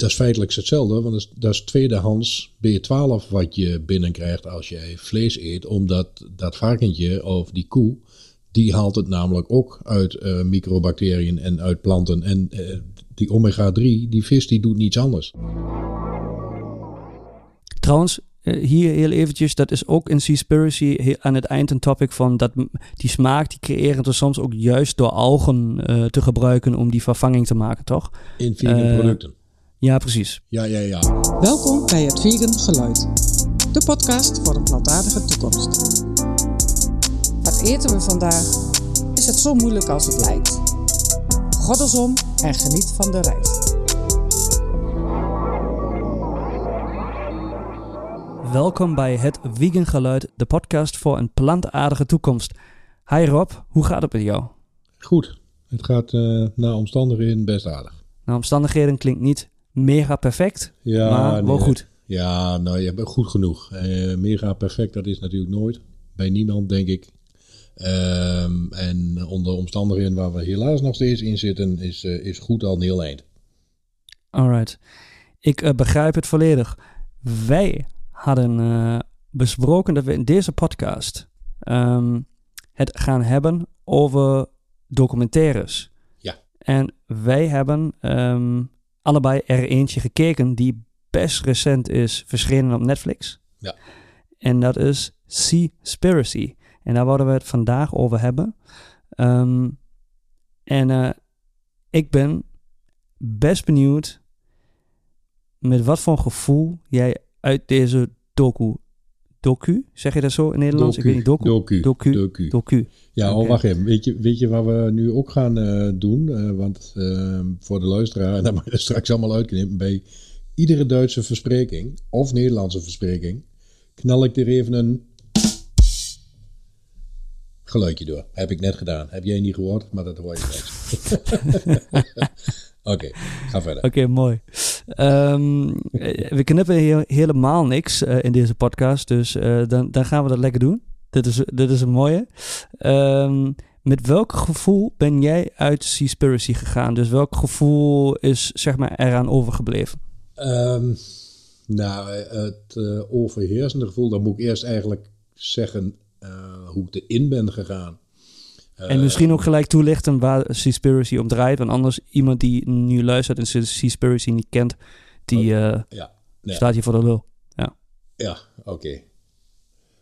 dat is feitelijk hetzelfde, want dat is, tweedehands B12 wat je binnenkrijgt als je vlees eet. Omdat dat varkentje of die koe, die haalt het namelijk ook uit uh, microbacteriën en uit planten. En uh, die omega-3, die vis, die doet niets anders. Trouwens, hier heel eventjes, dat is ook in Seaspiracy aan het eind een topic van dat die smaak, die creëren we soms ook juist door algen uh, te gebruiken om die vervanging te maken, toch? In vegan producten. Ja, precies. Ja, ja, ja. Welkom bij het Vegan Geluid. De podcast voor een plantaardige toekomst. Wat eten we vandaag? Is het zo moeilijk als het lijkt? Goddelsom en geniet van de reis. Welkom bij het Vegan Geluid, de podcast voor een plantaardige toekomst. Hi Rob, hoe gaat het met jou? Goed, het gaat uh, naar omstandigheden best aardig. Naar omstandigheden klinkt niet mega perfect, ja, maar wel goed. Ja, nou, je bent goed genoeg. Uh, mega perfect, dat is natuurlijk nooit. Bij niemand, denk ik. Um, en onder omstandigheden waar we helaas nog steeds in zitten, is, uh, is goed al een heel eind. Alright. Ik uh, begrijp het volledig. Wij hadden besproken dat we in deze podcast um, het gaan hebben over documentaires. Ja. En wij hebben um, allebei er eentje gekeken die best recent is verschenen op Netflix. Ja. En dat is Seaspiracy. En daar willen we het vandaag over hebben. Um, en uh, ik ben best benieuwd met wat voor gevoel jij uit deze docu docu, zeg je dat zo in Nederlands? Docu, ik weet niet, docu. Docu. Docu. docu. docu. Ja, okay. oh, wacht even. Weet je, weet je wat we nu ook gaan uh, doen? Uh, want uh, voor de luisteraar, en dan mag je straks allemaal uitknippen, bij iedere Duitse verspreking of Nederlandse verspreking, knal ik er even een geluidje door. Heb ik net gedaan. Heb jij niet gehoord, maar dat hoor je straks. Oké, okay, ga verder. Oké, okay, mooi. Um, we knippen he helemaal niks uh, in deze podcast, dus uh, dan, dan gaan we dat lekker doen. Dit is, dit is een mooie. Um, met welk gevoel ben jij uit Seaspiracy gegaan? Dus welk gevoel is zeg maar eraan overgebleven? Um, nou, het uh, overheersende gevoel, dan moet ik eerst eigenlijk zeggen hoe ik erin ben gegaan. En misschien ook gelijk toelichten waar Seaspiracy om draait. Want anders iemand die nu luistert en Seaspiracy niet kent, die uh, ja, ja. staat hier voor de lul. Ja, ja oké. Okay.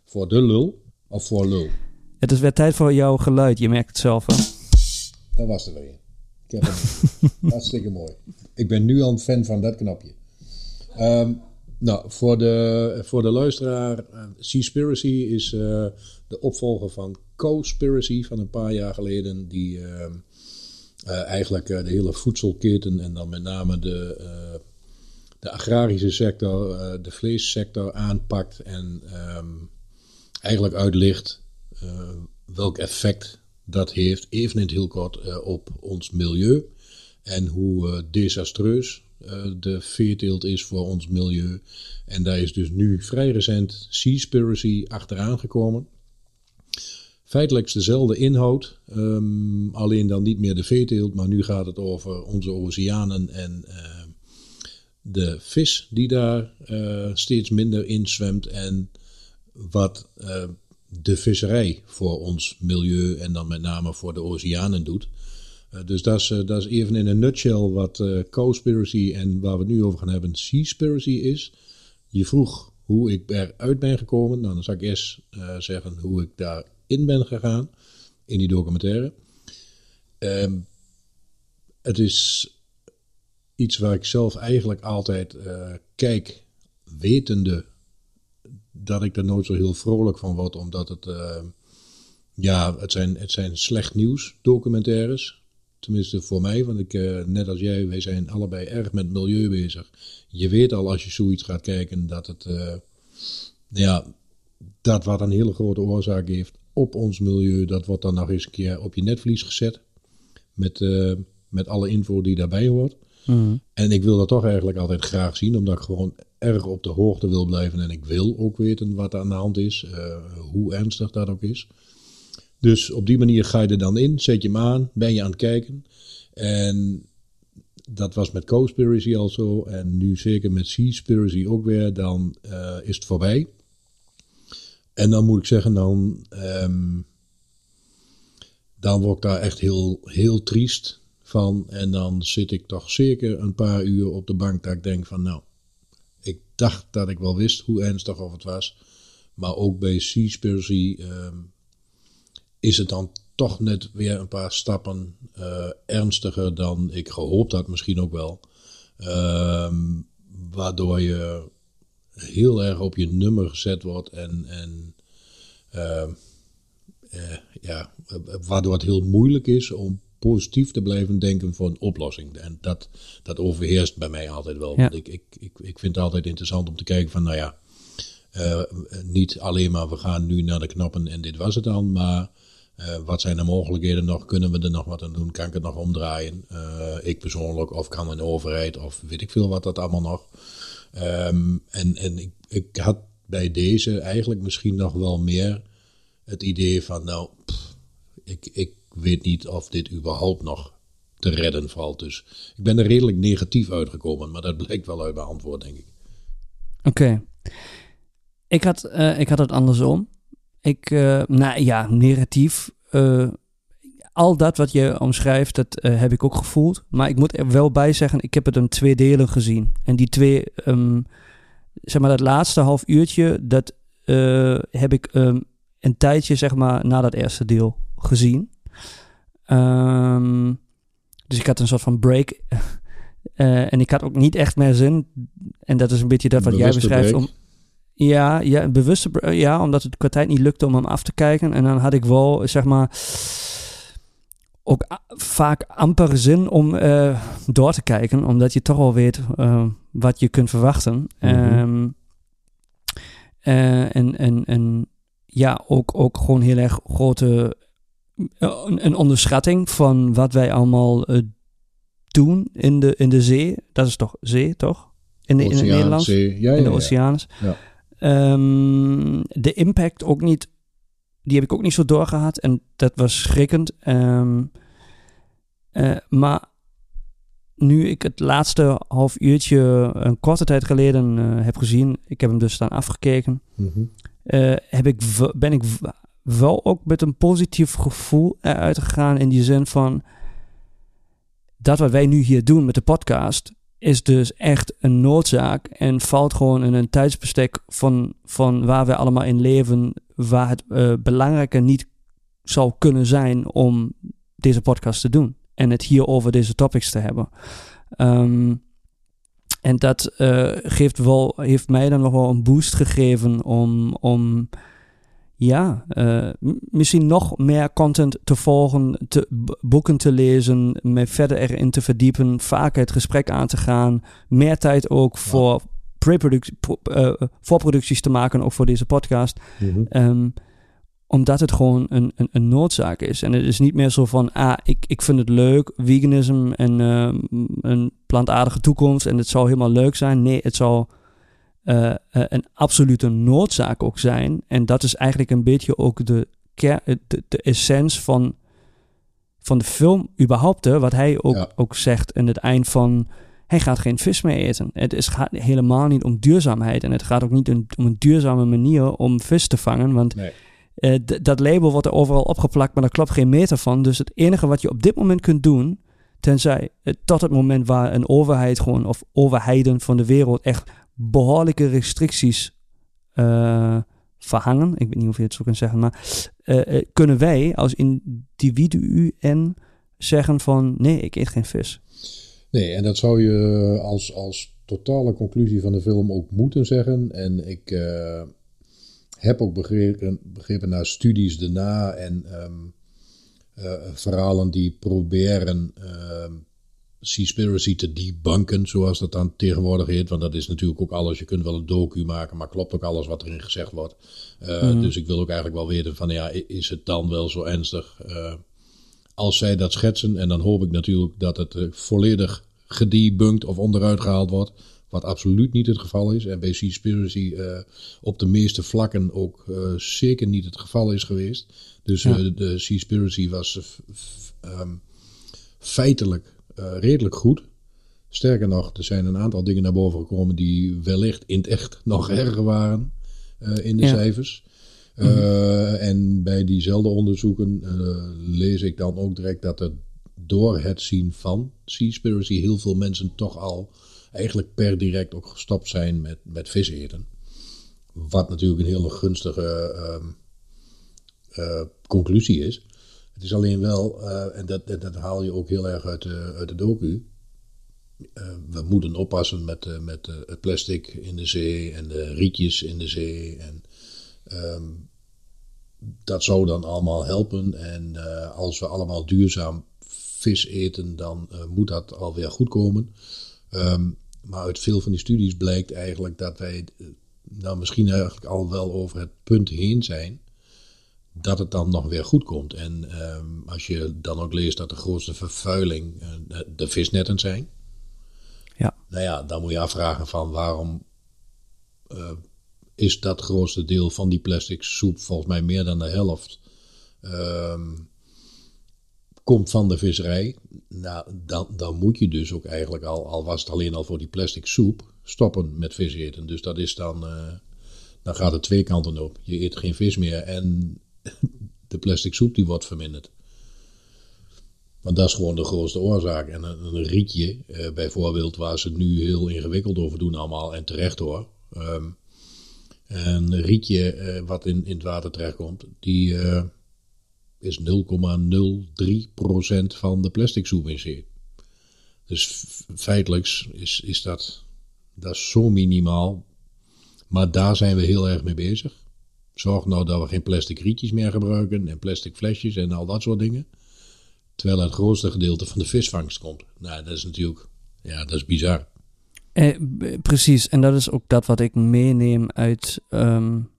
Voor de lul of voor lul? Het is weer tijd voor jouw geluid. Je merkt het zelf, hè? Dat was er weer. Ik heb hem. Hartstikke mooi. Ik ben nu al een fan van dat knopje. Um, nou, voor de, voor de luisteraar, uh, Seaspiracy is uh, de opvolger van Co-spiracy van een paar jaar geleden, die uh, eigenlijk de hele voedselketen en dan met name de, de agrarische sector, de vleessector aanpakt en um, eigenlijk uitlicht welk effect dat heeft, even in het heel kort, op ons milieu en hoe desastreus de veeteelt is voor ons milieu. En daar is dus nu vrij recent Seaspiracy achteraan gekomen. Feitelijk dezelfde inhoud, um, alleen dan niet meer de veeteelt, maar nu gaat het over onze oceanen en uh, de vis die daar uh, steeds minder in zwemt en wat uh, de visserij voor ons milieu en dan met name voor de oceanen doet. Dus dat is, dat is even in een nutshell wat uh, co-spiracy en waar we het nu over gaan hebben, seaspiracy is. Je vroeg hoe ik eruit ben gekomen. Nou, dan zal ik eerst zeggen hoe ik daarin ben gegaan, in die documentaire. Um, het is iets waar ik zelf eigenlijk altijd kijk, wetende dat ik er nooit zo heel vrolijk van word, omdat het, ja, het zijn, het zijn slecht nieuws documentaires. Tenminste voor mij, want ik, uh, net als jij, wij zijn allebei erg met milieu bezig. Je weet al als je zoiets gaat kijken dat het, uh, ja, dat wat een hele grote oorzaak heeft op ons milieu, dat wordt dan nog eens een keer op je netvlies gezet. Met, uh, met alle info die daarbij hoort. Mm. En ik wil dat toch eigenlijk altijd graag zien, omdat ik gewoon erg op de hoogte wil blijven. En ik wil ook weten wat er aan de hand is, hoe ernstig dat ook is. Dus op die manier ga je er dan in, zet je hem aan, ben je aan het kijken. En dat was met Conspiracy al zo. En nu zeker met Seaspiracy ook weer. Dan eh, is het voorbij. En dan moet ik zeggen, dan, ehm, dan word ik daar echt heel, heel triest van. En dan zit ik toch zeker een paar uur op de bank dat ik denk van nou, ik dacht dat ik wel wist hoe ernstig of het was. Maar ook bij Seaspiracy ehm, is het dan toch net weer een paar stappen uh, ernstiger dan ik gehoopt had, misschien ook wel. Ehm, waardoor je heel erg op je nummer gezet wordt en, en uh, uh, ja, waardoor het heel moeilijk is om positief te blijven denken voor een oplossing. En dat, dat overheerst bij mij altijd wel. Ja. Want ik, ik, ik, ik vind het altijd interessant om te kijken van, nou ja, uh, niet alleen maar we gaan nu naar de knoppen en dit was het dan, maar uh, wat zijn de mogelijkheden nog? Kunnen we er nog wat aan doen? Kan ik het nog omdraaien? Uh, ik persoonlijk, of kan een overheid, of weet ik veel wat dat allemaal nog. Um, en en ik, ik had bij deze eigenlijk misschien nog wel meer het idee van, nou, ik, ik weet niet of dit überhaupt nog te redden valt. Dus ik ben er redelijk negatief uitgekomen, maar dat blijkt wel uit mijn antwoord, denk ik. Oké. Ik, had, uh, ik had het andersom. Ik, uh, nou ja, negatief. Uh, al dat wat je omschrijft, dat uh, heb ik ook gevoeld. Maar ik moet er wel bij zeggen, ik heb het in twee delen gezien. En die twee, um, zeg maar, dat laatste half uurtje, dat heb ik um, een tijdje, zeg maar, na dat eerste deel gezien. Um, dus ik had een soort van break. en ik had ook niet echt meer zin. En dat is een beetje dat wat jij beschrijft. Break. Om, ja, ja, een bewuste, ja, omdat het qua tijd niet lukte om hem af te kijken. En dan had ik wel, zeg maar, ook vaak amper zin om uh, door te kijken, omdat je toch al weet uh, wat je kunt verwachten. Mm -hmm. um, uh, en, en, en ja, ook, ook gewoon heel erg grote, een, een onderschatting van wat wij allemaal doen in de, in de zee. Dat is toch zee, toch? In, de, in het Nederlands? Ja, ja, in de oceanen. Ja. Um, de impact ook niet, die heb ik ook niet zo doorgehad en dat was schrikkend. Um, uh, maar nu ik het laatste half uurtje een korte tijd geleden uh, heb gezien, ik heb hem dus dan afgekeken, mm -hmm. uh, heb ik, ben ik wel ook met een positief gevoel eruit gegaan in die zin van dat wat wij nu hier doen met de podcast, is dus echt een noodzaak en valt gewoon in een tijdsbestek van, van waar we allemaal in leven, waar het uh, belangrijker niet zou kunnen zijn om deze podcast te doen en het hier over deze topics te hebben. Um, en dat uh, geeft wel, heeft mij dan nog wel een boost gegeven om, om ja, uh, misschien nog meer content te volgen, te, boeken te lezen, me verder erin te verdiepen, vaker het gesprek aan te gaan, meer tijd ook voor pre-productie, uh, voorproducties te maken, ook voor deze podcast. Mm -hmm. um, omdat het gewoon een, een, een, noodzaak is. En het is niet meer zo van, ah, ik, ik vind het leuk, veganism en uh, een plantaardige toekomst en het zou helemaal leuk zijn. Nee, het zou uh, uh, een absolute noodzaak ook zijn. En dat is eigenlijk een beetje ook de, de, de essentie van, van de film überhaupt. Hè, wat hij ook, ja. ook zegt in het eind van... Hij gaat geen vis meer eten. Het is, gaat helemaal niet om duurzaamheid. En het gaat ook niet om, om een duurzame manier om vis te vangen. Want nee. uh, dat label wordt er overal opgeplakt, maar daar klopt geen meter van. Dus het enige wat je op dit moment kunt doen... Tenzij tot het moment waar een overheid gewoon... of overheden van de wereld echt behoorlijke restricties uh, verhangen. Ik weet niet of je het zo kunt zeggen, maar uh, kunnen wij als individu en zeggen van nee, ik eet geen vis. Nee, en dat zou je als, als totale conclusie van de film ook moeten zeggen. En ik heb ook begrepen, begrepen naar studies daarna en um, verhalen die proberen ehm, Seaspiracy te debunken, zoals dat dan tegenwoordig heet. Want dat is natuurlijk ook alles. Je kunt wel een docu maken, maar klopt ook alles wat erin gezegd wordt. Uh, mm. Dus ik wil ook eigenlijk wel weten van, ja, is het dan wel zo ernstig uh, als zij dat schetsen? En dan hoop ik natuurlijk dat het uh, volledig gedebunked of onderuit gehaald wordt. Wat absoluut niet het geval is. En bij Seaspiracy op de meeste vlakken ook zeker niet het geval is geweest. Dus ja. de Seaspiracy was um, feitelijk redelijk goed. Sterker nog, er zijn een aantal dingen naar boven gekomen die wellicht in het echt nog erger waren uh, in de Ja. cijfers. Uh, En bij diezelfde onderzoeken uh, lees ik dan ook direct dat er door het zien van Seaspiracy heel veel mensen toch al eigenlijk per direct ook gestopt zijn met, met vis eten. Wat natuurlijk een hele gunstige uh, conclusie is. Het is alleen wel, uh, en dat, haal je ook heel erg uit de, uit de docu. Uh, we moeten oppassen met, uh, met het plastic in de zee en de rietjes in de zee. En um, dat zou dan allemaal helpen. En als we allemaal duurzaam vis eten, dan moet dat alweer goed komen. Um, maar uit veel van die studies blijkt eigenlijk dat wij nou misschien eigenlijk al wel over het punt heen zijn dat het dan nog weer goed komt. En um, als je dan ook leest dat de grootste vervuiling uh, de visnetten zijn. Ja. Nou ja, dan moet je afvragen van waarom uh, is dat grootste deel van die plastic soep, volgens mij meer dan de helft, um, komt van de visserij. Nou, dan, dan moet je dus ook eigenlijk al, al was het alleen al voor die plastic soep, stoppen met vis eten. Dus dat is dan, uh, dan gaat het twee kanten op. Je eet geen vis meer en de plastic soep die wordt verminderd. Want dat is gewoon de grootste oorzaak. En een, rietje, uh, bijvoorbeeld, waar ze nu heel ingewikkeld over doen allemaal, en terecht hoor. Um, een rietje uh, wat in, in het water terechtkomt, die uh, is 0,03% van de plastic soep in zee. Dus feitelijk is, is dat, dat is zo minimaal. Maar daar zijn we heel erg mee bezig. Zorg nou dat we geen plastic rietjes meer gebruiken en plastic flesjes en al dat soort dingen. Terwijl het grootste gedeelte van de visvangst komt. Nou, dat is natuurlijk, ja, dat is bizar. Eh, precies, en dat is ook dat wat ik meeneem uit, um,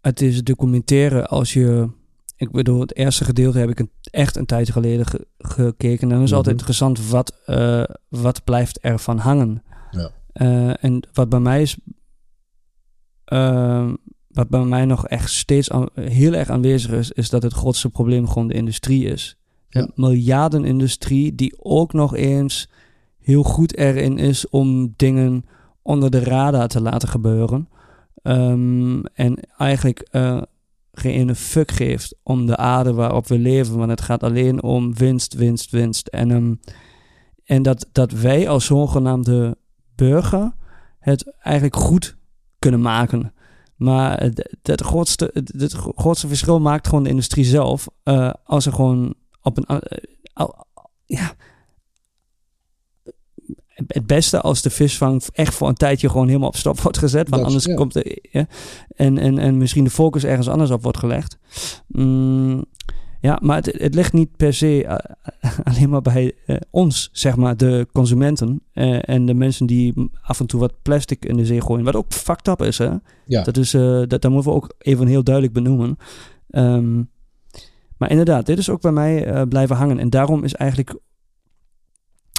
uit deze documentaire. Als je, ik bedoel, het eerste gedeelte heb ik een, echt een tijd geleden ge, gekeken. En dan is Mhm. altijd interessant, wat, uh, wat blijft er van hangen? Ja. Uh, en wat bij mij is, uh, wat bij mij nog echt steeds aan, heel erg aanwezig is, is dat het grootste probleem gewoon de industrie is. Ja. De miljardenindustrie die ook nog eens heel goed erin is om dingen onder de radar te laten gebeuren. Um, en eigenlijk uh, geen ene fuck geeft om de aarde waarop we leven. Want het gaat alleen om winst, winst, winst. En, um, en dat, dat wij als zogenaamde burger het eigenlijk goed kunnen maken. Maar het, het, grootste, het, grootste verschil maakt gewoon de industrie zelf. Uh, als er gewoon op een. Uh, ja. Het beste als de visvang echt voor een tijdje gewoon helemaal op stop wordt gezet. Want anders ja. komt de. Ja, en, en, en misschien de focus ergens anders op wordt gelegd. Mm, ja, maar het, het ligt niet per se uh, alleen maar bij uh, ons, zeg maar, de consumenten. Uh, en de mensen die af en toe wat plastic in de zee gooien. Wat ook fucked up is, hè? Ja. Dat, is, dat, dat moeten we ook even heel duidelijk benoemen. Um, maar inderdaad, dit is ook bij mij blijven hangen. En daarom is eigenlijk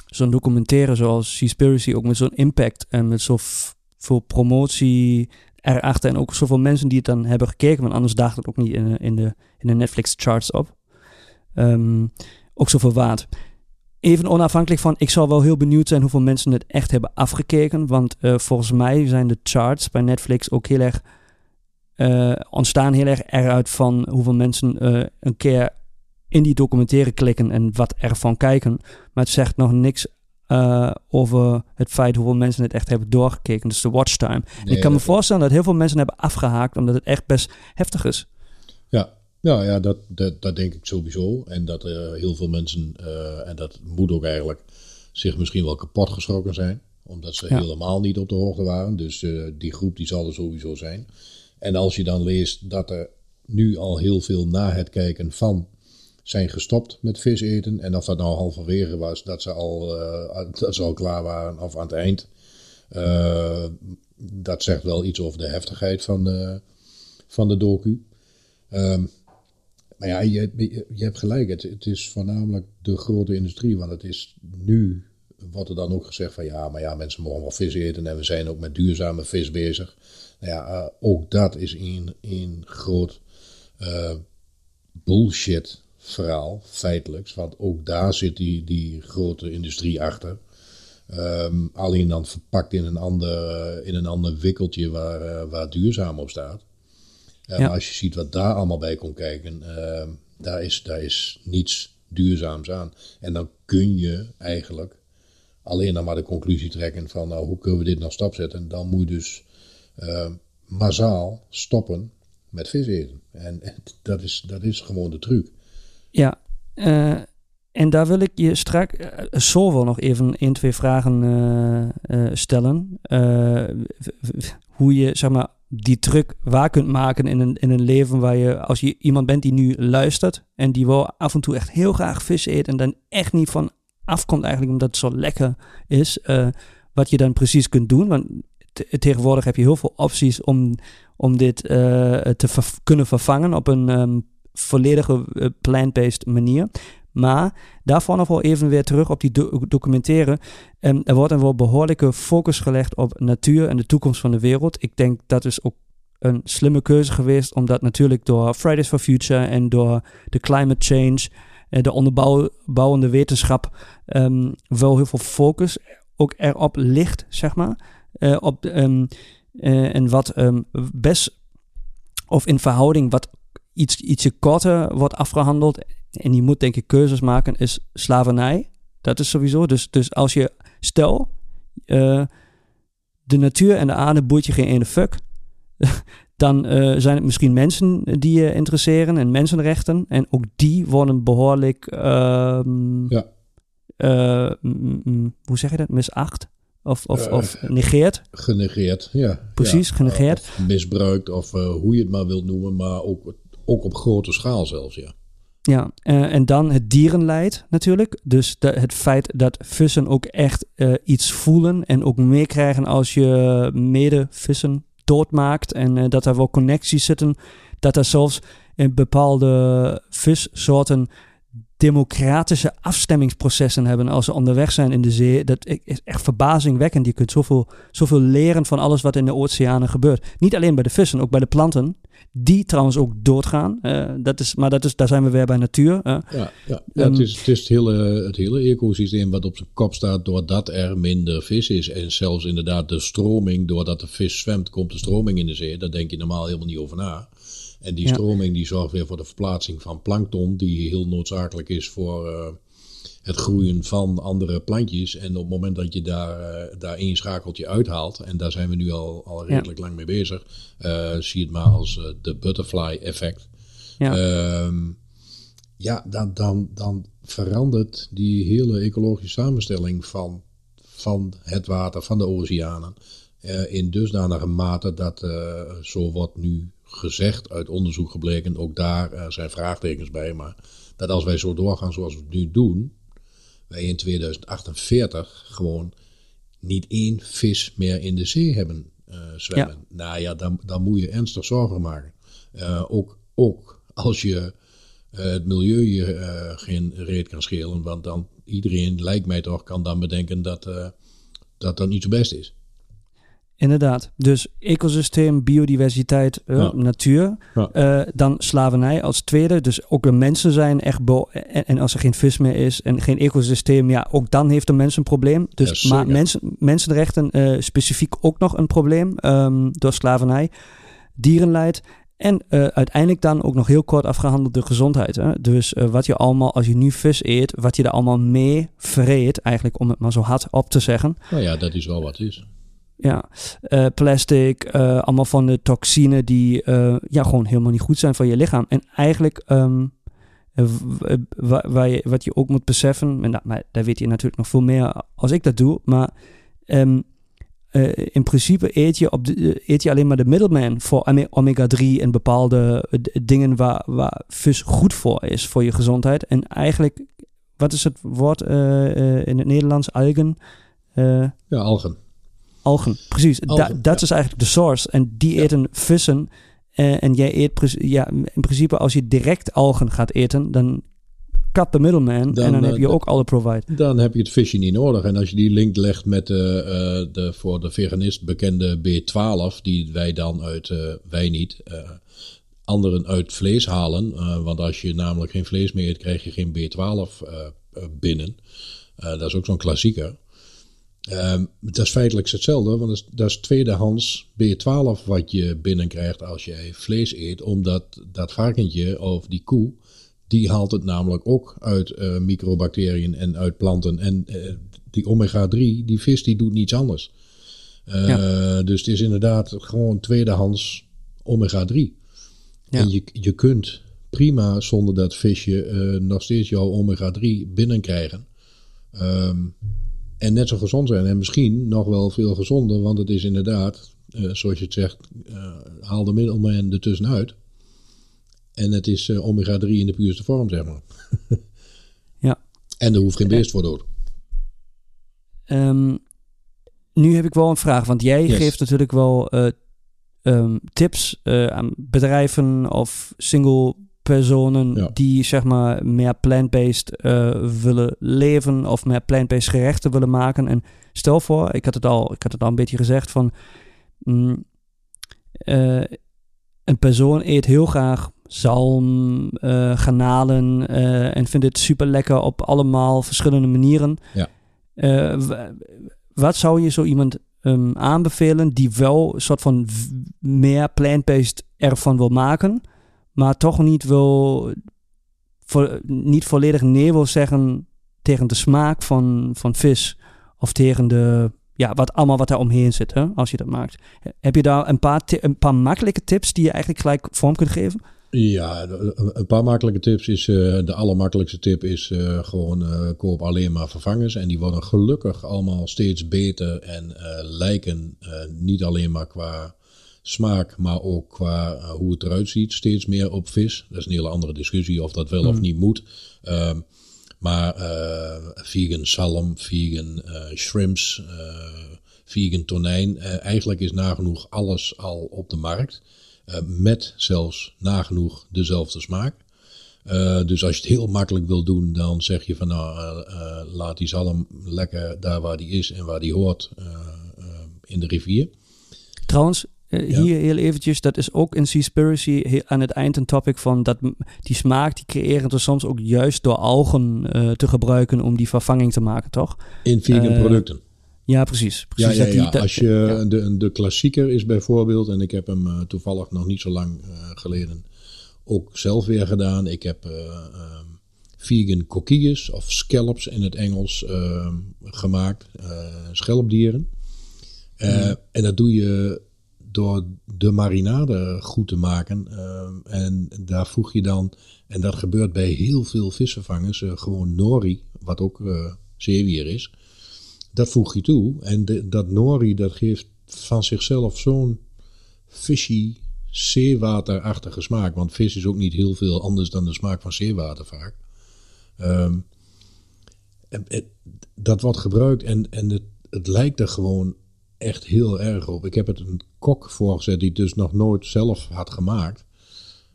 zo'n documentaire zoals Seaspiracy ook met zo'n impact en met zoveel promotie erachter. En ook zoveel mensen die het dan hebben gekeken. Want anders daagt het ook niet in, in, de, in de Netflix charts op. Um, ook zoveel waard. Even onafhankelijk van, ik zal wel heel benieuwd zijn hoeveel mensen het echt hebben afgekeken. Want uh, volgens mij zijn de charts bij Netflix ook heel erg uh, ontstaan heel erg eruit van hoeveel mensen een keer in die documentaire klikken en wat ervan kijken. Maar het zegt nog niks uh, over het feit hoeveel mensen het echt hebben doorgekeken. Dus de watchtime. Nee, ik kan me voorstellen dat heel veel mensen hebben afgehaakt omdat het echt best heftig is. Ja, nou ja, dat, dat, dat denk ik sowieso. En dat er heel veel mensen, uh, en dat moet ook eigenlijk, zich misschien wel kapot geschrokken zijn. Omdat ze ja. helemaal niet op de hoogte waren. Dus die groep die zal er sowieso zijn. En als je dan leest dat er nu al heel veel na het kijken van zijn gestopt met vis eten. En of dat nou halverwege was, dat ze al, uh, dat ze al klaar waren of aan het eind. Uh, dat zegt wel iets over de heftigheid van de, van de docu. Um, maar ja, je, je hebt gelijk. Het, het, is voornamelijk de grote industrie. Want het is nu, wordt er dan ook gezegd van ja, maar ja, mensen mogen wel vis eten. En we zijn ook met duurzame vis bezig. Nou ja, uh, ook dat is een, een groot bullshit verhaal, feitelijk. Want ook daar zit die, die grote industrie achter. Ehm, alleen dan verpakt in een ander, in een ander wikkeltje waar, eh, waar duurzaam op staat. Uh, Ja. Maar als je ziet wat daar allemaal bij komt kijken, ehm, daar, is, daar is niets duurzaams aan. En dan kun je eigenlijk alleen dan maar de conclusie trekken van nou, hoe kunnen we dit nou stap zetten. En dan moet je dus ehm, massaal stoppen met vis eten. En, en dat, is, dat is gewoon de truc. Eh, en daar wil ik je straks eh, zo wel nog even één, twee vragen eh, eh, stellen. Eh, hoe je, zeg maar, die truc waar kunt maken in een, in een leven waar je, als je iemand bent die nu luistert en die wel af en toe echt heel graag vis eet en dan echt niet van afkomt eigenlijk omdat het zo lekker is, eh, wat je dan precies kunt doen. Want te- tegenwoordig heb je heel veel opties om, om dit eh, te kunnen vervangen op een ehm, volledige eh, plant-based manier. Maar daarvoor nog wel even weer terug op die do- documentaire. Er wordt een wel behoorlijke focus gelegd op natuur en de toekomst van de wereld. Ik denk dat is ook een slimme keuze geweest, omdat natuurlijk door Fridays for Future en door de climate change, eh, de onderbouwende wetenschap, ehm, wel heel veel focus ook erop ligt, zeg maar. Eh, op, ehm, eh, en wat ehm, best, of in verhouding wat iets, ietsje korter wordt afgehandeld. En je moet denk ik keuzes maken, is slavernij. Dat is sowieso. Dus, dus als je, stel, eh, de natuur en de aarde boeit je geen ene fuck. Dan eh, zijn het misschien mensen die je interesseren en mensenrechten. En ook die worden behoorlijk, ehm, Ja. eh, mm, mm, hoe zeg je dat, misacht? Of, of, of negeerd. Genegeerd, ja. Precies, Ja. genegeerd. Of misbruikt, of hoe je het maar wilt noemen, maar ook, ook op grote schaal zelfs, ja. Ja, eh, en dan het dierenleid natuurlijk. Dus de, het feit dat vissen ook echt eh, iets voelen en ook meekrijgen als je mede-vissen doodmaakt. En eh, dat er wel connecties zitten. Dat er zelfs in bepaalde vissoorten democratische afstemmingsprocessen hebben als ze onderweg zijn in de zee. Dat is echt verbazingwekkend. Je kunt zoveel, zoveel leren van alles wat in de oceanen gebeurt. Niet alleen bij de vissen, ook bij de planten. Die trouwens ook doodgaan. Eh, dat is, maar dat is, daar zijn we weer bij natuur. Ja, ja. ja Ehm, het is, het, is het, hele, het hele ecosysteem wat op zijn kop staat doordat er minder vis is. En zelfs inderdaad de stroming, doordat de vis zwemt, komt de stroming in de zee. Daar denk je normaal helemaal niet over na. En die stroming die zorgt weer voor de verplaatsing van plankton, die heel noodzakelijk is voor eh, het groeien van andere plantjes. En op het moment dat je daar, eh, daar één schakeltje uithaalt, en daar zijn we nu al, al redelijk lang mee bezig, eh, zie het maar als de butterfly effect. Ja. Ehm, ja, dan, dan, dan verandert die hele ecologische samenstelling van, van het water, van de oceanen. in dusdanige mate dat, zo wordt nu gezegd, uit onderzoek gebleken, ook daar eh, zijn vraagtekens bij, maar dat als wij zo doorgaan zoals we het nu doen, wij in 2048 gewoon niet één vis meer in de zee hebben eh, zwemmen. Nou ja, dan, dan moet je ernstig zorgen maken. Eh, ook, ook als je het milieu je geen reet kan schelen, want dan iedereen, lijkt mij toch, kan dan bedenken dat dat, dat niet zo best is. Inderdaad. Dus ecosysteem, biodiversiteit, eh, Ja. natuur. Ja. Eh, dan slavernij als tweede. Dus ook de mensen zijn echt... bo- En, en als er geen vis meer is en geen ecosysteem... Ja, ook dan heeft de mens een probleem. Dus, Ja, maar mensen, mensenrechten eh, specifiek ook nog een probleem. ehm, door slavernij. Dierenleid. En uiteindelijk dan ook nog heel kort afgehandeld de gezondheid. Hè? Dus wat je allemaal, als je nu vis eet... Wat je er allemaal mee vreet, eigenlijk om het maar zo hard op te zeggen... Nou ja, dat is wel wat is. Ja, eh, plastic, eh, allemaal van de toxine die eh, ja, gewoon helemaal niet goed zijn voor je lichaam. En eigenlijk, je, wat je ook moet beseffen, en dat, maar daar weet je natuurlijk nog veel meer als ik dat doe, maar ehm, eh, in principe eet je, op de, eet je alleen maar de middleman voor ome- omega-3 en bepaalde dingen waar, waar vis goed voor is voor je gezondheid. En eigenlijk, wat is het woord in het Nederlands? Algen? Ja, algen. Algen, precies. Da- dat ja. is eigenlijk de source. En die Ja. eten vissen. eh, en jij eet, ja, in principe als je direct algen gaat eten, dan cut the middleman. Dan, en dan eh, heb je de- ook alle provide. Dan heb je het visje niet nodig. En als je die link legt met de, eh, de voor de veganist bekende B12, die wij dan uit, eh, wij niet, eh, anderen uit vlees halen. eh, want als je namelijk geen vlees meer eet, krijg je geen B12 eh, eh, binnen. Eh, dat is ook zo'n klassieker. Ehm, dat is feitelijk hetzelfde, want dat is, tweedehands B12 wat je binnenkrijgt als je vlees eet. Omdat dat varkentje of die koe, die haalt het namelijk ook uit uh, microbacteriën en uit planten. En uh, die omega-3, die vis, die doet niets anders. Uh, ja. Dus het is inderdaad gewoon tweedehands omega-3. Ja. En je, je kunt prima zonder dat visje nog steeds jouw omega-3 binnenkrijgen. Um, en net zo gezond zijn. En misschien nog wel veel gezonder, want het is inderdaad, uh, zoals je het zegt, uh, haal de middelman ertussenuit. En het is uh, omega-3 in de puurste vorm, zeg maar. ja. En er hoeft geen beest voor dood. Um, nu heb ik wel een vraag, want jij yes. geeft natuurlijk wel um, tips aan bedrijven of single personen ja. die zeg maar meer plant-based uh, willen leven of meer plant-based gerechten willen maken. En stel voor, ik had het al, ik had het al een beetje gezegd van mm, uh, een persoon eet heel graag zalm, uh, garnalen en vindt het super lekker op allemaal verschillende manieren. Ja. wat zou je zo iemand um, aanbevelen die wel een soort van meer plant-based ervan wil maken? Maar toch niet wil, niet volledig nee wil zeggen tegen de smaak van, van vis of tegen de, ja, wat allemaal wat daar omheen zit, hè, als je dat maakt. Heb je daar een paar, een paar makkelijke tips die je eigenlijk gelijk vorm kunt geven? Ja, een paar makkelijke tips is, uh, de allermakkelijkste tip is uh, gewoon uh, koop alleen maar vervangers. En die worden gelukkig allemaal steeds beter en lijken niet alleen maar qua smaak, maar ook qua uh, hoe het eruit ziet, steeds meer op vis. Dat is een hele andere discussie of dat wel of niet moet. Uh, maar uh, vegan salm, vegan uh, shrimps, vegan tonijn. eigenlijk is nagenoeg alles al op de markt. met zelfs nagenoeg dezelfde smaak. dus als je het heel makkelijk wil doen, dan zeg je van nou, laat die zalm lekker daar waar die is en waar die hoort in de rivier. Trouwens, uh, Hier heel eventjes, dat is ook in Seaspiracy aan het eind een topic van dat die smaak, die creëren we soms ook juist door algen uh, te gebruiken om die vervanging te maken, toch? In vegan uh, producten. Ja, precies. precies ja, ja, ja. Die, Als je, de, de klassieker is bijvoorbeeld, en ik heb hem toevallig nog niet zo lang geleden ook zelf weer gedaan. Ik heb ehm, vegan coquilles of scallops in het Engels ehm, gemaakt, schelpdieren. Mm. En dat doe je door de marinade goed te maken. Uh, en daar voeg je dan, en dat gebeurt bij heel veel visvervangers, uh, gewoon nori, wat ook uh, zeewier is. Dat voeg je toe. En dat nori, dat geeft van zichzelf zo'n fishy, zeewaterachtige smaak. Want vis is ook niet heel veel anders dan de smaak van zeewater vaak. Um, dat wordt gebruikt en, en het, het lijkt er gewoon echt heel erg op. Ik heb het een kok voorgezet die dus nog nooit zelf had gemaakt.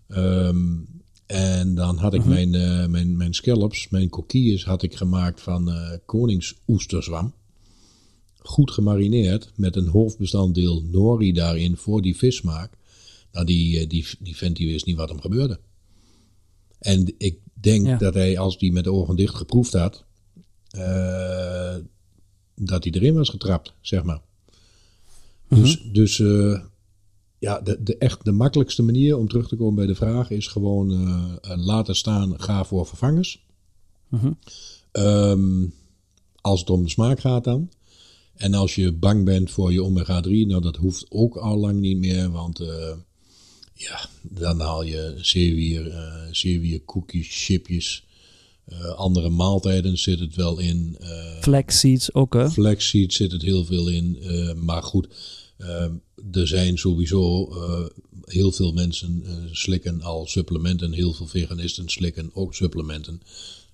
Um, en dan had ik -hmm. mijn, uh, mijn, mijn scallops, mijn coquilles had ik gemaakt van uh, koningsoesterzwam. Goed gemarineerd met een hoofdbestanddeel nori daarin voor die vissmaak. Nou, die, uh, die, die vent die wist niet wat hem gebeurde. En ik denk ja. dat hij, als die met de ogen dicht geproefd had, dat hij erin was getrapt, zeg maar. Dus, mm dus uh, ja, de, de, echt de makkelijkste manier om terug te komen bij de vraag is gewoon uh, laten staan, ga voor vervangers. Mm -hmm. um, als het om de smaak gaat dan. En als je bang bent voor je omega-3, nou dat hoeft ook al lang niet meer, want uh, ja, dan haal je zeewier, uh, zeewier koekjes, chipjes, uh, andere maaltijden zit het wel in. Uh, Flaxseeds ook hè? Flaxseeds zit het heel veel in. Uh, maar goed, er zijn sowieso heel veel mensen slikken al supplementen. Heel veel veganisten slikken ook supplementen.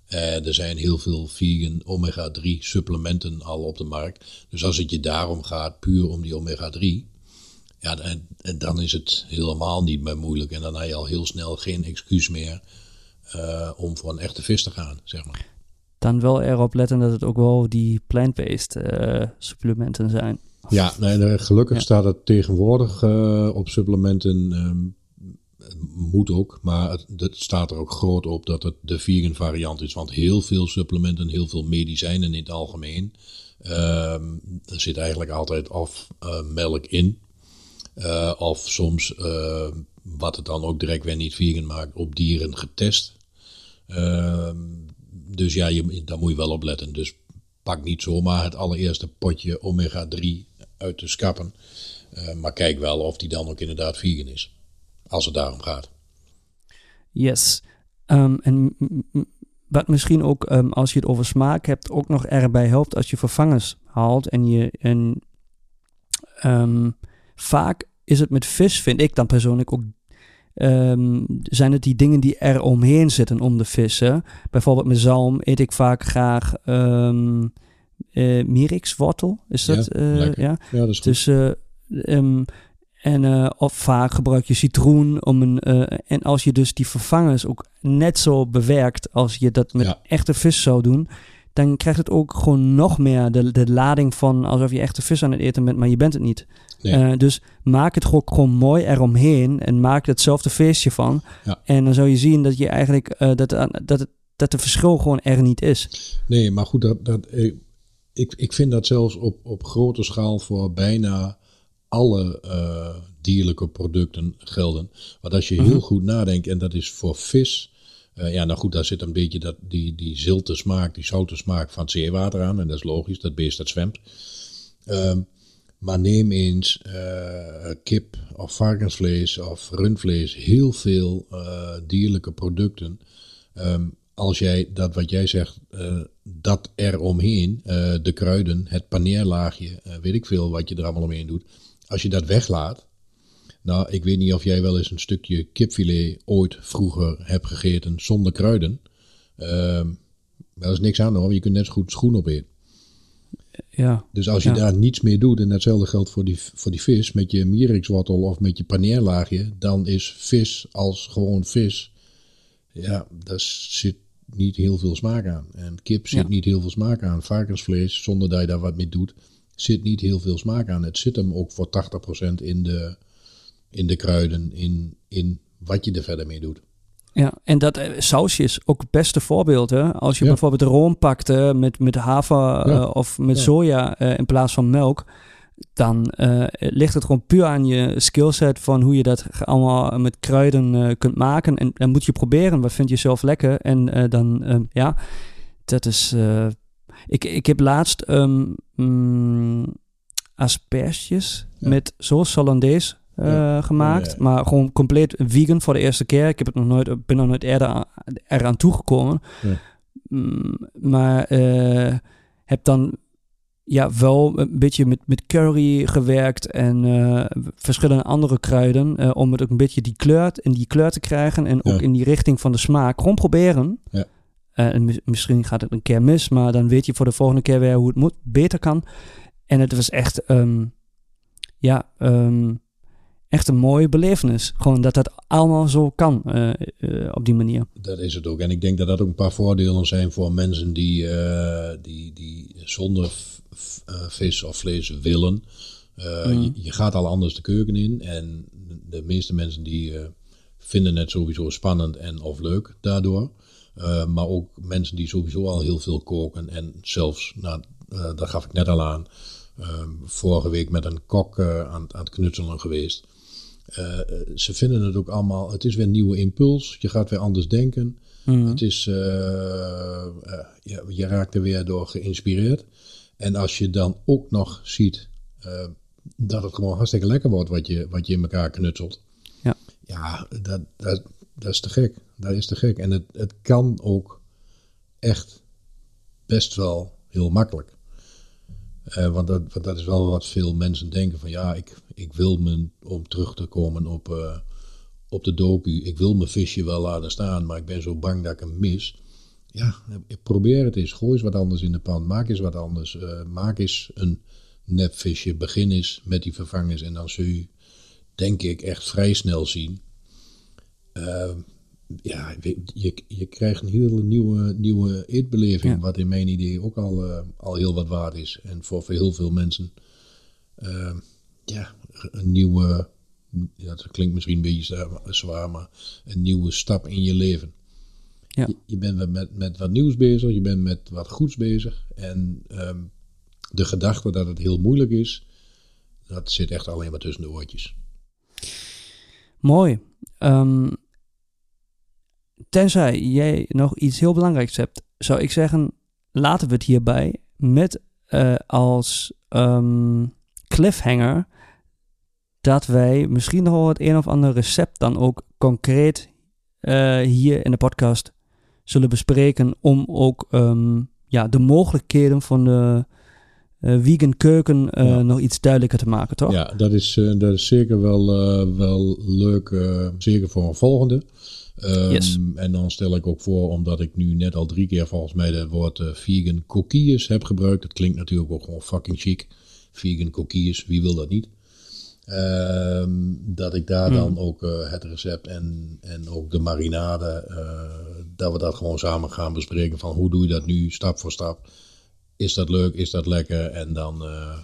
er zijn heel veel vegan omega-3 supplementen al op de markt. Dus als het je daarom gaat, puur om die omega-3, ja, en, en dan is het helemaal niet meer moeilijk. En dan heb je al heel snel geen excuus meer uh, om voor een echte vis te gaan, zeg maar. Dan wel erop letten dat het ook wel die plant-based uh, supplementen zijn. Ja, nee, gelukkig ja. staat het tegenwoordig uh, op supplementen. Um, moet ook, maar het, het, staat er ook groot op dat het de vegan variant is. Want heel veel supplementen, heel veel medicijnen in het algemeen, Ehm, er zit eigenlijk altijd eh, melk in, eh, of soms, eh, wat het dan ook direct weer niet vegan maakt, op dieren getest. Ehm, dus ja, je, daar moet je wel op letten. Dus pak niet zomaar het allereerste potje omega-3 uit de schappen. Eh, maar kijk wel of die dan ook inderdaad vegan is. Als het daarom gaat. Yes. Ehm, en wat misschien ook, ehm, als je het over smaak hebt, ook nog erbij helpt als je vervangers haalt. En je. En, ehm, vaak is het met vis, vind ik dan persoonlijk ook. ehm, zijn het die dingen die er omheen zitten om de vissen? Bijvoorbeeld met zalm eet ik vaak graag um, mirikswortel. Is dat? eh, ja. Ja, dat is goed. Dus, eh, ehm, en eh, of vaak gebruik je citroen om een. eh, en als je dus die vervangers ook net zo bewerkt als je dat met Ja. echte vis zou doen, dan krijgt het ook gewoon nog meer de, de lading van alsof je echte vis aan het eten bent, maar je bent het niet. Nee. Eh, dus maak het gewoon, gewoon mooi eromheen en maak hetzelfde feestje van. Ja. En dan zou je zien dat je eigenlijk eh, dat, dat, het, dat de verschil gewoon er niet is. Nee, maar goed, dat, dat, eh, ik, ik vind dat zelfs op, op grote schaal voor bijna alle eh, dierlijke producten gelden. Want als je heel goed nadenkt, en dat is voor vis. eh, ja, nou goed, daar zit een beetje dat, die, die zilte smaak, die zoute smaak van het zeewater aan. En dat is logisch, dat beest dat zwemt. Ehm, maar neem eens eh, kip of varkensvlees of rundvlees, heel veel eh, dierlijke producten. Ehm, als jij dat wat jij zegt, eh, dat eromheen, de kruiden, het paneerlaagje, weet ik veel wat je er allemaal omheen doet. Als je dat weglaat. Nou, ik weet niet of jij wel eens een stukje kipfilet ooit vroeger hebt gegeten zonder kruiden. Daar is niks aan hoor, je kunt net zo goed schoen opeten. Ja, Dus als je Ja. daar niets meer doet, en datzelfde geldt voor die, voor die vis, met je mierikswortel of met je paneerlaagje, dan is vis als gewoon vis, ja, daar zit niet heel veel smaak aan. En kip zit Ja. niet heel veel smaak aan. Varkensvlees, zonder dat je daar wat mee doet, zit niet heel veel smaak aan. Het zit hem ook voor 80% in de, in de kruiden, in, in wat je er verder mee doet. Ja, en dat eh, sausje is ook het beste voorbeeld. Hè? Als je Ja. bijvoorbeeld room pakt eh, met, met haver eh, of met Ja. soja eh, in plaats van melk, dan ligt het gewoon puur aan je skillset van hoe je dat allemaal met kruiden kunt maken. En dan moet je proberen, wat vind je zelf lekker? En dan, ja, dat is... ik, ik heb laatst mm, asperges met sauce hollandaise Ja. gemaakt. Ja. Maar gewoon compleet vegan voor de eerste keer. Ik heb het nog nooit, ben nog nooit eerder aan, eraan toegekomen. Ja. Mm, maar eh, heb dan ja, wel een beetje met, met curry gewerkt en eh, verschillende andere kruiden. eh, om het ook een beetje die kleur, in die kleur te krijgen. En ook in die richting van de smaak. Gewoon proberen. Ja. Eh, en mis- misschien gaat het een keer mis, maar dan weet je voor de volgende keer weer hoe het moet, beter kan. En het was echt, ehm, ja, ehm, echt een mooie belevenis. Gewoon dat dat allemaal zo kan eh, eh, op die manier. Dat is het ook. En ik denk dat dat ook een paar voordelen zijn voor mensen die, eh, die, die zonder vis of vlees willen. Mm. je, je gaat al anders de keuken in. En de meeste mensen die vinden het sowieso spannend en of leuk daardoor. Maar ook mensen die sowieso al heel veel koken. En zelfs, nou, dat gaf ik net al aan, vorige week met een kok aan, aan het knutselen geweest. Eh, ze vinden het ook allemaal, het is weer een nieuwe impuls. Je gaat weer anders denken. Mhm. Het is, eh, eh, ja, je raakt er weer door geïnspireerd. En als je dan ook nog ziet dat het gewoon hartstikke lekker wordt wat je, wat je in elkaar knutselt. Ja. Ja, dat, dat, dat is te gek. Dat is te gek. En het, het kan ook echt best wel heel makkelijk. Want, dat, want dat is wel wat veel mensen denken van ja, ik, ik wil me, om terug te komen op, eh, op de docu, ik wil mijn visje wel laten staan, maar ik ben zo bang dat ik hem mis. Ja, probeer het eens. Gooi eens wat anders in de pan. Maak eens wat anders. Eh, maak eens een nepvisje. Begin eens met die vervangers. En dan zul je, denk ik, echt vrij snel zien. Eh, ja, je, je krijgt een hele nieuwe, nieuwe eetbeleving. Ja. Wat in mijn idee ook al, eh, al heel wat waard is. En voor heel veel mensen. eh, ja, een nieuwe. Ja, dat klinkt misschien een beetje zwaar- maar een nieuwe stap in je leven. Ja. Je, je bent met, met wat nieuws bezig, je bent met wat goeds bezig. En ehm, de gedachte dat het heel moeilijk is, dat zit echt alleen maar tussen de oortjes. Mooi. Ehm, tenzij jij nog iets heel belangrijks hebt, zou ik zeggen, laten we het hierbij met eh, als ehm, cliffhanger dat wij misschien nog wel het een of ander recept dan ook concreet eh, hier in de podcast zullen bespreken om ook ehm, ja, de mogelijkheden van de uh, vegan keuken Ja. nog iets duidelijker te maken, toch? Ja, dat is, eh, dat is zeker wel, eh, wel leuk, eh, zeker voor een volgende. Ehm, Yes. En dan stel ik ook voor, omdat ik nu net al drie keer volgens mij het woord eh, vegan coquilles heb gebruikt. Dat klinkt natuurlijk ook gewoon fucking chic. Vegan coquilles, wie wil dat niet? Ehm, dat ik daar Hmm. dan ook eh, het recept en, en ook de marinade, eh, dat we dat gewoon samen gaan bespreken van hoe doe je dat nu stap voor stap. Is dat leuk, is dat lekker? En dan, eh,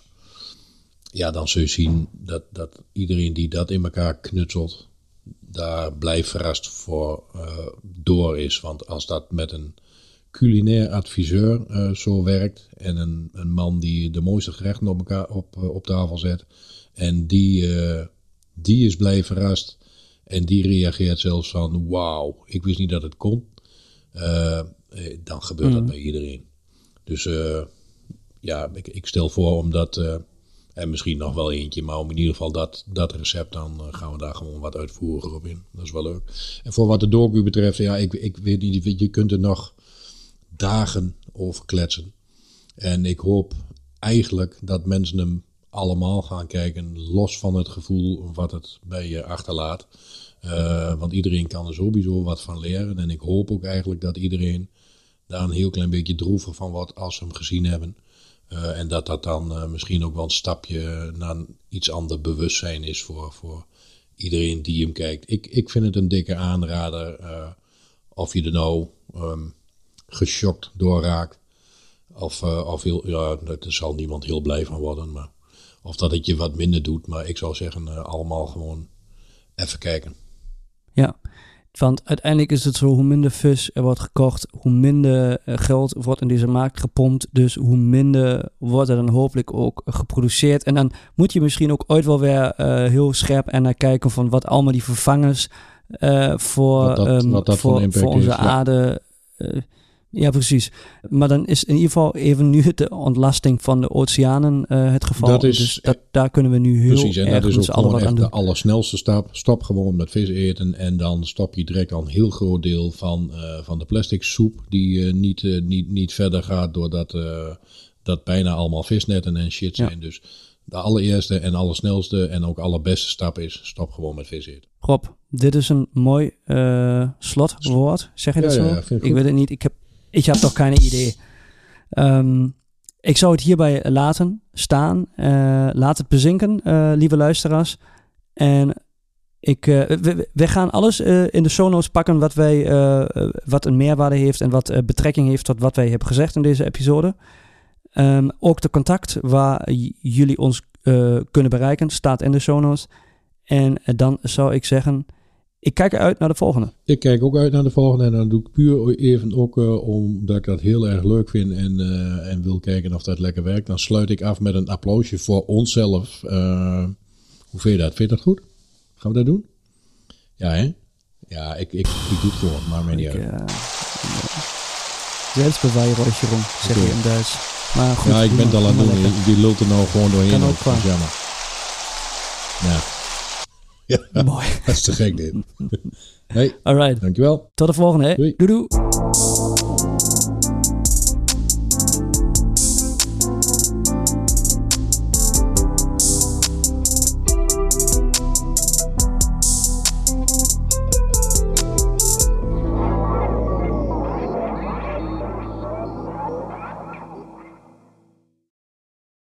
ja, dan zul je zien dat, dat iedereen die dat in elkaar knutselt, daar blij verrast voor door is. Want als dat met een culinair adviseur eh, zo werkt en een, een man die de mooiste gerechten op, elkaar, op, eh, op tafel zet en die, eh, die is blij verrast en die reageert zelfs van wauw, ik wist niet dat het kon. Dan gebeurt dat bij iedereen. Dus ja, ik, ik stel voor om dat, eh, en misschien nog wel eentje, maar om in ieder geval dat, dat recept, dan gaan we daar gewoon wat uitvoeriger op in. Dat is wel leuk. En voor wat de docu betreft, ja, ik, ik weet niet, je kunt er nog dagen over kletsen. En ik hoop eigenlijk dat mensen hem allemaal gaan kijken, los van het gevoel wat het bij je achterlaat. Eh, want iedereen kan er sowieso wat van leren. En ik hoop ook eigenlijk dat iedereen daar een heel klein beetje droevig van wordt als ze hem gezien hebben. Eh, en dat dat dan eh, misschien ook wel een stapje naar iets ander bewustzijn is voor, voor iedereen die hem kijkt. Ik, ik vind het een dikke aanrader. of je er nou ehm, geschokt door raakt. Of, eh, of heel, ja, daar zal niemand heel blij van worden. Maar, of dat het je wat minder doet. Maar ik zou zeggen, eh, allemaal gewoon even kijken. Ja, want uiteindelijk is het zo, hoe minder vis er wordt gekocht, hoe minder eh, geld wordt in deze markt gepompt. Dus hoe minder wordt er dan hopelijk ook geproduceerd. En dan moet je misschien ook ooit wel weer heel scherp en naar kijken van wat allemaal die vervangers voor, Wat dat- ehm, wat dat voor onze ja. aarde... ja, precies. Maar dan is in ieder geval even nu de ontlasting van de oceanen eh, het geval. Dat is- dus dat, daar kunnen we nu heel Precies, en dat is ook gewoon aan doen. de allersnelste stap. Stop gewoon met vis eten en dan stop je direct al een heel groot deel van, eh, van de plastic soep die eh, niet, niet, niet verder gaat doordat dat bijna allemaal visnetten en shit Ja. zijn. Dus de allereerste en allersnelste en ook allerbeste stap is stop gewoon met vis eten. Rob, dit is een mooi slotwoord. Zeg je dat Ja, zo? ja, ik ik weet het niet. Ik heb, ik heb toch geen idee. Ehm, ik zou het hierbij laten staan. Eh, laat het bezinken, eh, lieve luisteraars. En ik, eh, we- gaan alles in de show notes pakken wat, wij, wat een meerwaarde heeft en wat betrekking heeft tot wat wij hebben gezegd in deze episode. Ehm, ook de contact waar jullie ons kunnen bereiken staat in de show notes. En dan zou ik zeggen, ik kijk uit naar de volgende. Ik kijk ook uit naar de volgende en dan doe ik puur even ook eh, omdat ik dat heel erg leuk vind en, eh, en wil kijken of dat lekker werkt. Dan sluit ik af met een applausje voor onszelf. Eh, hoe vind je dat? Vind je dat goed? Gaan we dat doen? Ja, hè? Ja, ik, ik, ik doe het gewoon, maar mij niet uit. Selbstbeweihräucherung, zeg je in Duits. Maar goed, Ja, ik ben het al aan het doen. Die lult er nou gewoon doorheen. Kan ook jammer. Ja. Ja, Mooi. Dat is te gek dit. Hey, All right. Dankjewel. Tot de volgende. Hè. Doei. doei. doei.